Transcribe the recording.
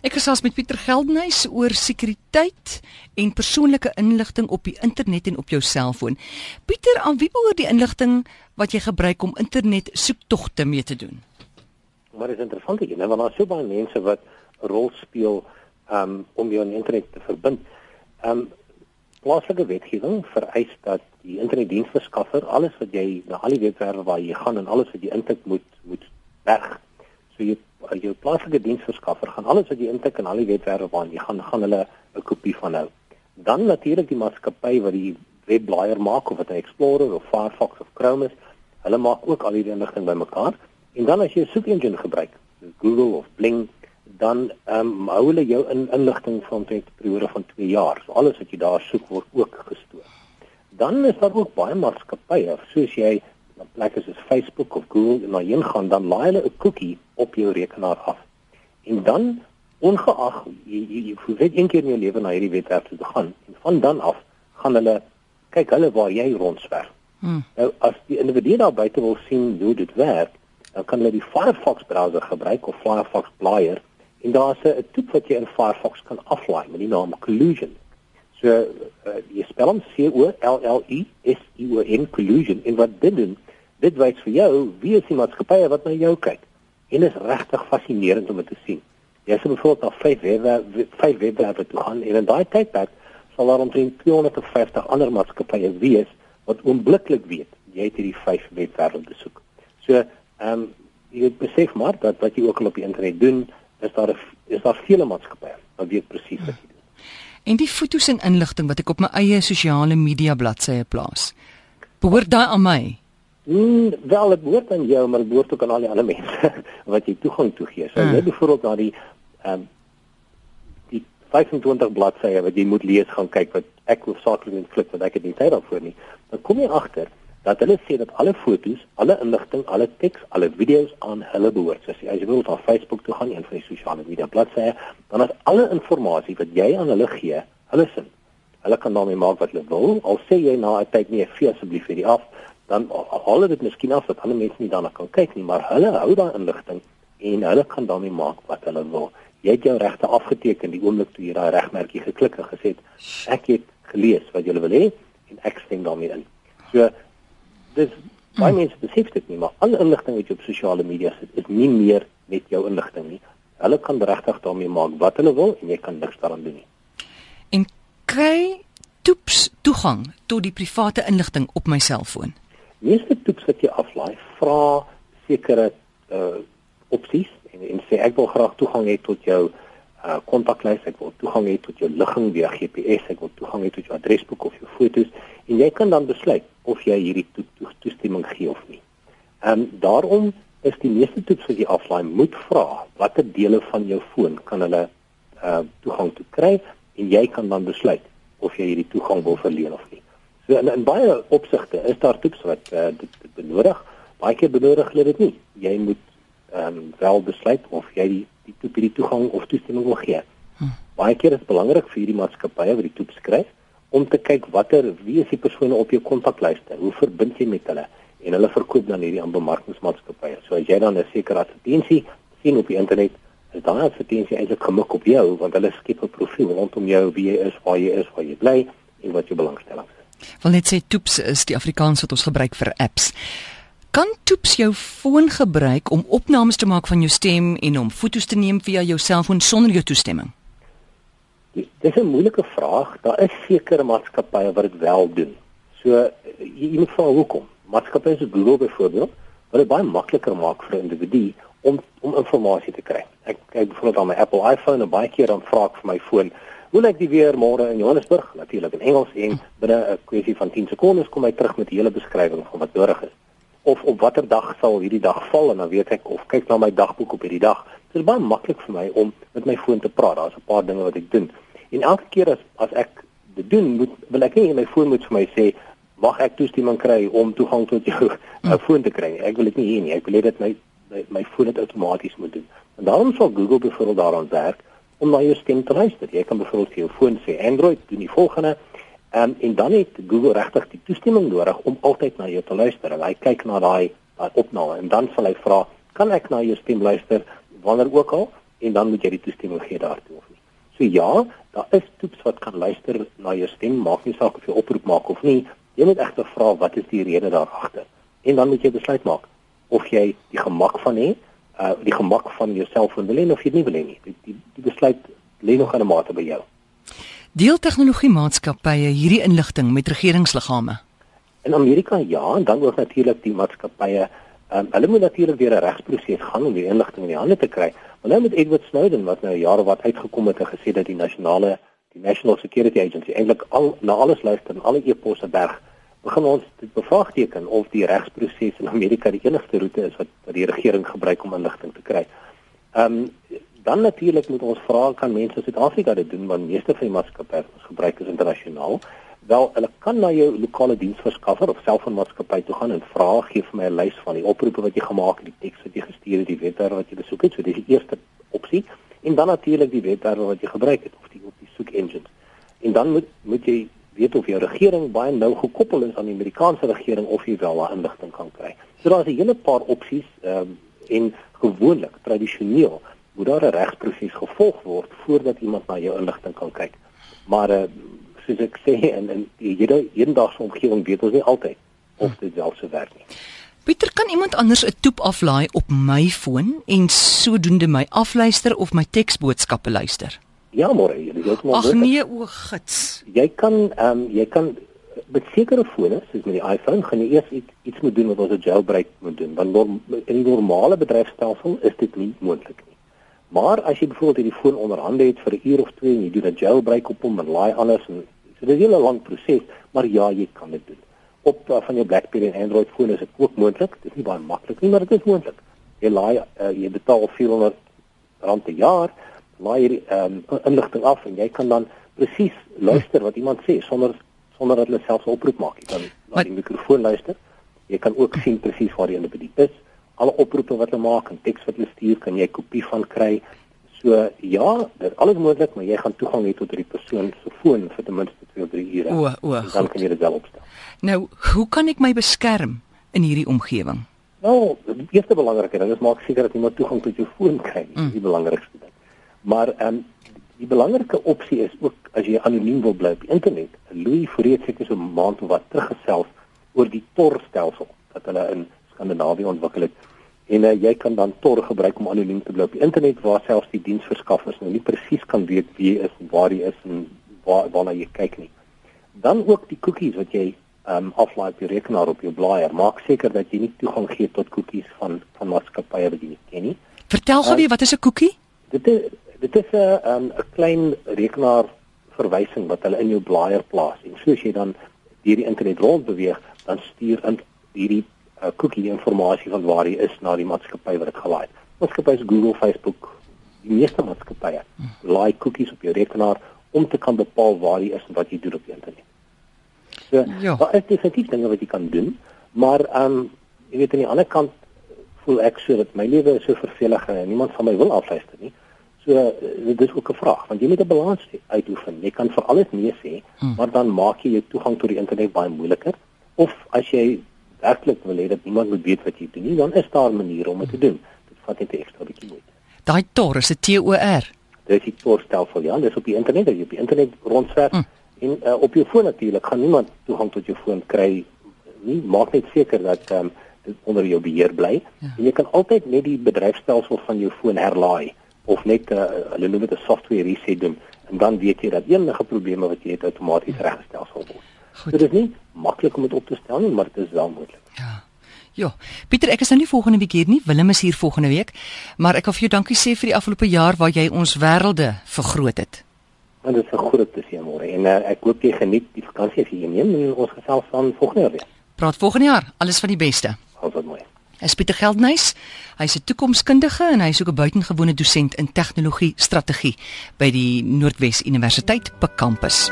Ek gesels met Pieter Geldenhuys oor sekuriteit en persoonlike inligting op die internet en op jou selfoon. Pieter, aan wie behoort die inligting wat jy gebruik om internet soektogte mee te doen? Maar dit is interessant hier, want daar is so baie mense wat 'n rol speel um, om jou aan internet te verbind. Um plaaslike wetgewing vereis dat die internetdiensverskaffer alles wat jy na al die webwerwe waar jy gaan en alles wat jy intik moet moet berg. So jy jou plaaslike diensverskaffer gaan alles wat jy intik in al die webwerwe waarna jy gaan gaan hulle 'n kopie van hou. Dan natuurlik die maatskappy wat die webblaaier maak of dit 'n Explorer of Firefox of Chrome is, hulle maak ook al hierdie inligting bymekaar. En dan as jy 'n soek engine gebruik, Google of Bing, dan ehm um, hou hulle jou in inligting van 'n periode van 2 jaar. So alles wat jy daar soek word ook gestoor. Dan is daar ook baie maatskappye, soos jy na plekke soos Facebook of Google en daarheen gaan, dan laai hulle 'n cookie op jou rekenaar af. En dan ongeag jy jy, jy hoef net een keer in jou lewe na hierdie webwerf te gaan en van dan af gaan hulle kyk hulle waar jy rondswerf. Hmm. Nou as die individu daar buite wil sien hoe dit werk, dan kan hulle die Firefox browser gebruik of Firefox blaaier en daar's 'n toets wat jy in Firefox kan aflaai met die naam Collusion. So uh, jy spel hom C O L L U S I O N Collusion en wat dit doen dit wys vir jou wie is die maatskappye wat na jou kyk. En dit is regtig fascinerend om dit te sien. Jy sien bijvoorbeeld al vyf webwerwe vyf webwerwe toe gaan en in daai tydperk sal daar omtrent 250 ander maatskappye wees wat oombliklik weet jy het hierdie vyf webwerwe besoek. So, ehm um, jy besef maar dat wat jy ook al op die internet doen, is daar is daar vele maatskappye wat weet presies wat jy doen. En die fotos en inligting wat ek op my eie sosiale media bladsye plaas, behoort daai aan my. Mm, wel dit behoort aan jou, maar dit behoort ook aan al die ander mense wat jy toegang toe gee. So mm. jy byvoorbeeld na die ehm um, die 25 bladsye wat jy moet lees gaan kyk wat ek hoofsaaklik in klik wat ek het nie tyd daarvoor nie. Dan kom jy agter dat hulle sê dat alle fotos, alle inligting, alle teks, alle video's aan hulle behoort. So as jy wil op Facebook toe gaan, een van die sosiale media bladsye, dan is alle inligting wat jy aan hulle gee, hulle sin. Hulle kan daarmee maak wat hulle wil. Al sê jy na 'n tyd nee, gee asseblief hierdie af dan al dit miskien af dat ander mense nie daarna kan kyk nie, maar hulle hou daai inligting en hulle kan daarmee maak wat hulle wil. Jy het jou regte afgeteken die oomblik toe jy daai regmerkie geklik en gesê ek het gelees wat jy wil hê en ek stem daarmee in. So dis baie mense besef dit nie, maar al inligting wat jy op sosiale media sit is nie meer net jou inligting nie. Hulle kan regtig daarmee maak wat hulle wil en jy kan niks daaraan doen nie. En kry toeps toegang tot die private inligting op my selfoon meeste toets wat jy aflaai vra sekere uh opsies en en sê ek wil graag toegang hê tot jou uh kontaklys, ek wil toegang hê tot jou ligging via GPS, ek wil toegang hê tot jou adresboek of jou fotos en jy kan dan besluit of jy hierdie to to toestemming gee of nie. Ehm um, daarom is die meeste toets wat jy aflaai moet vra watter dele van jou foon kan hulle uh toegang toe kry en jy kan dan besluit of jy hierdie toegang wil verleen of nie. So in, in baie opsigte is daar toets wat uh, dit, dit benodig. Baie keer benodig hulle dit nie. Jy moet ehm um, wel besluit of jy die die toep die toegang of toestemming wil gee. Hm. Baie keer is belangrik vir hierdie maatskappye wat die toets skryf om te kyk watter wie is die persone op jou kontaklyste. Hoe verbind jy met hulle? En hulle verkoop dan hierdie aan bemarkingsmaatskappye. So as jy dan 'n sekere advertensie sien op die internet, is daai advertensie eintlik gemik op jou want hulle skep 'n profiel rondom jou, wie jy is, waar jy is, waar jy bly en wat jou belangstelling is. Wil net sê Toeps is die Afrikaans wat ons gebruik vir apps. Kan Toeps jou foon gebruik om opnames te maak van jou stem en om foto's te neem via jou selfoon sonder jou toestemming? Dis 'n moeilike vraag. Daar is sekere maatskappye wat dit wel doen. So jy, jy moet vra hoekom. Maatskappye soos Google byvoorbeeld, wat dit baie makliker maak vir 'n individu om om inligting te kry. Ek kyk byvoorbeeld op my Apple iPhone en baie keer dan vra ek vir my foon Hoe lyk die weer môre in Johannesburg? Natuurlik in Engels en binne 'n kwessie van 10 sekondes kom hy terug met die hele beskrywing van wat nodig is. Of op watter dag sal hierdie dag val en dan weet ek of kyk na my dagboek op hierdie dag. Dit is baie maklik vir my om met my foon te praat. Daar's 'n paar dinge wat ek doen. En elke keer as as ek dit doen, moet wil ek nie my foon moet vir my sê mag ek toestemming kry om toegang tot jou mm. foon te kry. Ek wil dit nie hê nie. Ek wil hê dit my my, my foon dit outomaties moet doen. En daarom sal Google byvoorbeeld daaraan werk om na jou stem te luister. Jy kan byvoorbeeld vir jou foon sê Android doen die volgende um, en dan het Google regtig die toestemming nodig om altyd na jou te luister. Hy kyk na daai daai opname en dan sal hy vra, "Kan ek na jou stem luister wanneer ook al?" en dan moet jy die toestemming gee daartoe of nie. So ja, daar is toeps wat kan luister na jou stem, maak nie saak of jy oproep maak of nie. Jy moet egter vra wat is die rede daar agter. En dan moet jy besluit maak of jy die gemak van hê, uh die gemak van jou selfoon wil hê of jy nie wil hê nie. Die, die die besluit lê nog aan 'n mate by jou. Deel tegnologie maatskappye hierdie inligting met regeringsliggame. In Amerika ja, en dan ook natuurlik die maatskappye. Um, hulle moet natuurlik deur 'n regsproses gaan om die inligting in die hande te kry. Maar nou met Edward Snowden wat nou jare wat uitgekom het en gesê dat die nasionale die National Security Agency eintlik al na alles luister en alle e-posse berg, begin ons dit bevraagteken of die regsproses in Amerika die enigste roete is wat, wat die regering gebruik om inligting te kry. Ehm um, dan natuurlik moet ons vra kan mense in Suid-Afrika dit doen want meeste van die maatskappye wat ons gebruik is internasionaal. Wel, hulle kan na jou lokale diensverskaffer of selfoonmaatskappy toe gaan en vra gee vir my 'n lys van die oproepe wat jy gemaak het, die teks wat jy gestuur het, die webwerf wat jy besoek het. So dis die eerste opsie. En dan natuurlik die webwerf wat jy gebruik het of die op die soek engines. En dan moet moet jy weet of jou regering baie nou gekoppel is aan die Amerikaanse regering of jy wel daai inligting kan kry. So daar's 'n hele paar opsies ehm um, en gewoonlik tradisioneel moet daar 'n regsproses gevolg word voordat iemand na jou inligting kan kyk. Maar uh, soos ek sê in in die hedendaagse omgewing weet ons nie altyd of dit wel so werk nie. Pieter, kan iemand anders 'n toep aflaai op my foon en sodoende my afluister of my teksboodskappe luister? Ja, môre, jy weet mos. Ag nee, o gits. Jy kan ehm um, jy kan met sekere fone, soos met die iPhone, gaan jy eers iets, iets moet doen wat ons 'n jailbreak moet doen. Want norm, in die normale bedryfstelsel is dit nie moontlik nie. Maar as jy byvoorbeeld hierdie foon onderhande het vir 'n uur of twee en jy doen 'n jailbreak op hom en laai alles en so dis 'n hele lang proses, maar ja, jy kan dit doen. Op uh, van jou BlackBerry en Android foon is dit ook moontlik. Dit is nie baie maklik nie, maar dit is moontlik. Jy laai uh, jy betaal 400 rand per jaar, laai hierdie um, inligting af en jy kan dan presies luister wat iemand sê sonder sonder dat hulle self 'n oproep maak. Jy kan na die mikrofoon luister. Jy kan ook sien presies waar die individu is. Alle oproepe wat hulle maak en teks wat hulle stuur, kan jy 'n kopie van kry. So ja, dit alles moontlik, maar jy gaan toegang hê tot hierdie persoon se foon vir ten minste 2 of 3 ure. O, o, dan kan jy dit wel opstel. Nou, hoe kan ek my beskerm in hierdie omgewing? Nou, die eerste belangrike ding is maak seker dat iemand toegang tot jou foon kry. Is mm. die belangrikste. Maar ehm um, die belangrike opsie is ook as jy anoniem wil bly op internet. Louis Freet seker so 'n maand of wat teruggesels oor die Tor stelsel wat hulle in Skandinawië ontwikkel het. En uh, jy kan dan Tor gebruik om anoniem te bly op internet waar selfs die diensverskaffers nou nie presies kan weet wie jy is en waar jy is en waar waarna jy kyk nie. Dan ook die cookies wat jy ehm um, aflaai op jou rekenaar op jou blaaier. Maak seker dat jy nie toegang gee tot cookies van van maatskappye wat jy nie ken nie. Vertel gou uh, weer wat is 'n cookie? Dit is dit is 'n 'n 'n klein rekenaar verwysing wat hulle in jou blaaier plaas. En soos jy dan hierdie internet rond beweeg, dan stuur in hierdie uh, cookie inligting van waar jy is na die maatskappy wat dit gelaai het. Maatskappye soos Google, Facebook, die meeste maatskappye laai cookies op jou rekenaar om te kan bepaal waar jy is en wat jy doen op die internet. So, ja. daar is definitief dinge wat jy kan doen, maar ehm um, jy weet aan die ander kant voel ek so dat my lewe is so vervelig en niemand van my wil afluister nie. So dit is ook 'n vraag want jy moet 'n balans uitoefen. Jy kan vir alles nee sê, hmm. maar dan maak jy jou toegang tot die internet baie moeiliker. Of as jy werklik wil hê dat niemand moet weet wat jy doen nie, dan is daar maniere om dit te doen. Dit vat net 'n ekstra bietjie moeite. Daai Tor is 'n T O R. Dit is die Tor stelsel ja, dis op die internet, jy op die internet rondswerf. Hmm. En uh, op jou foon natuurlik gaan niemand toegang tot jou foon kry nie. Maak net seker dat ehm um, dit onder jou beheer bly. Ja. En jy kan altyd net die bedryfstelsel van jou foon herlaai of net uh, hulle noem dit 'n software reset doen en dan weet jy dat enige probleme wat jy het outomaties reggestel sal word. Goed. Dit is nie maklik om dit op te stel nie, maar dit is wel moontlik. Ja. Ja. Pieter, ek is nou nie volgende week hier nie. Willem is hier volgende week. Maar ek wil vir jou dankie sê vir die afgelope jaar waar jy ons wêrelde vergroot het. Want dit is 'n groot plesier môre en uh, ek hoop jy geniet die vakansie as jy neem en ons gesels van volgende jaar weer. Praat volgende jaar. Alles van die beste. Alles wat mooi. Is Pieter Geldnys. Hy's 'n toekomskundige en hy's ook 'n buitengewone dosent in tegnologie strategie by die Noordwes Universiteit Pek kampus.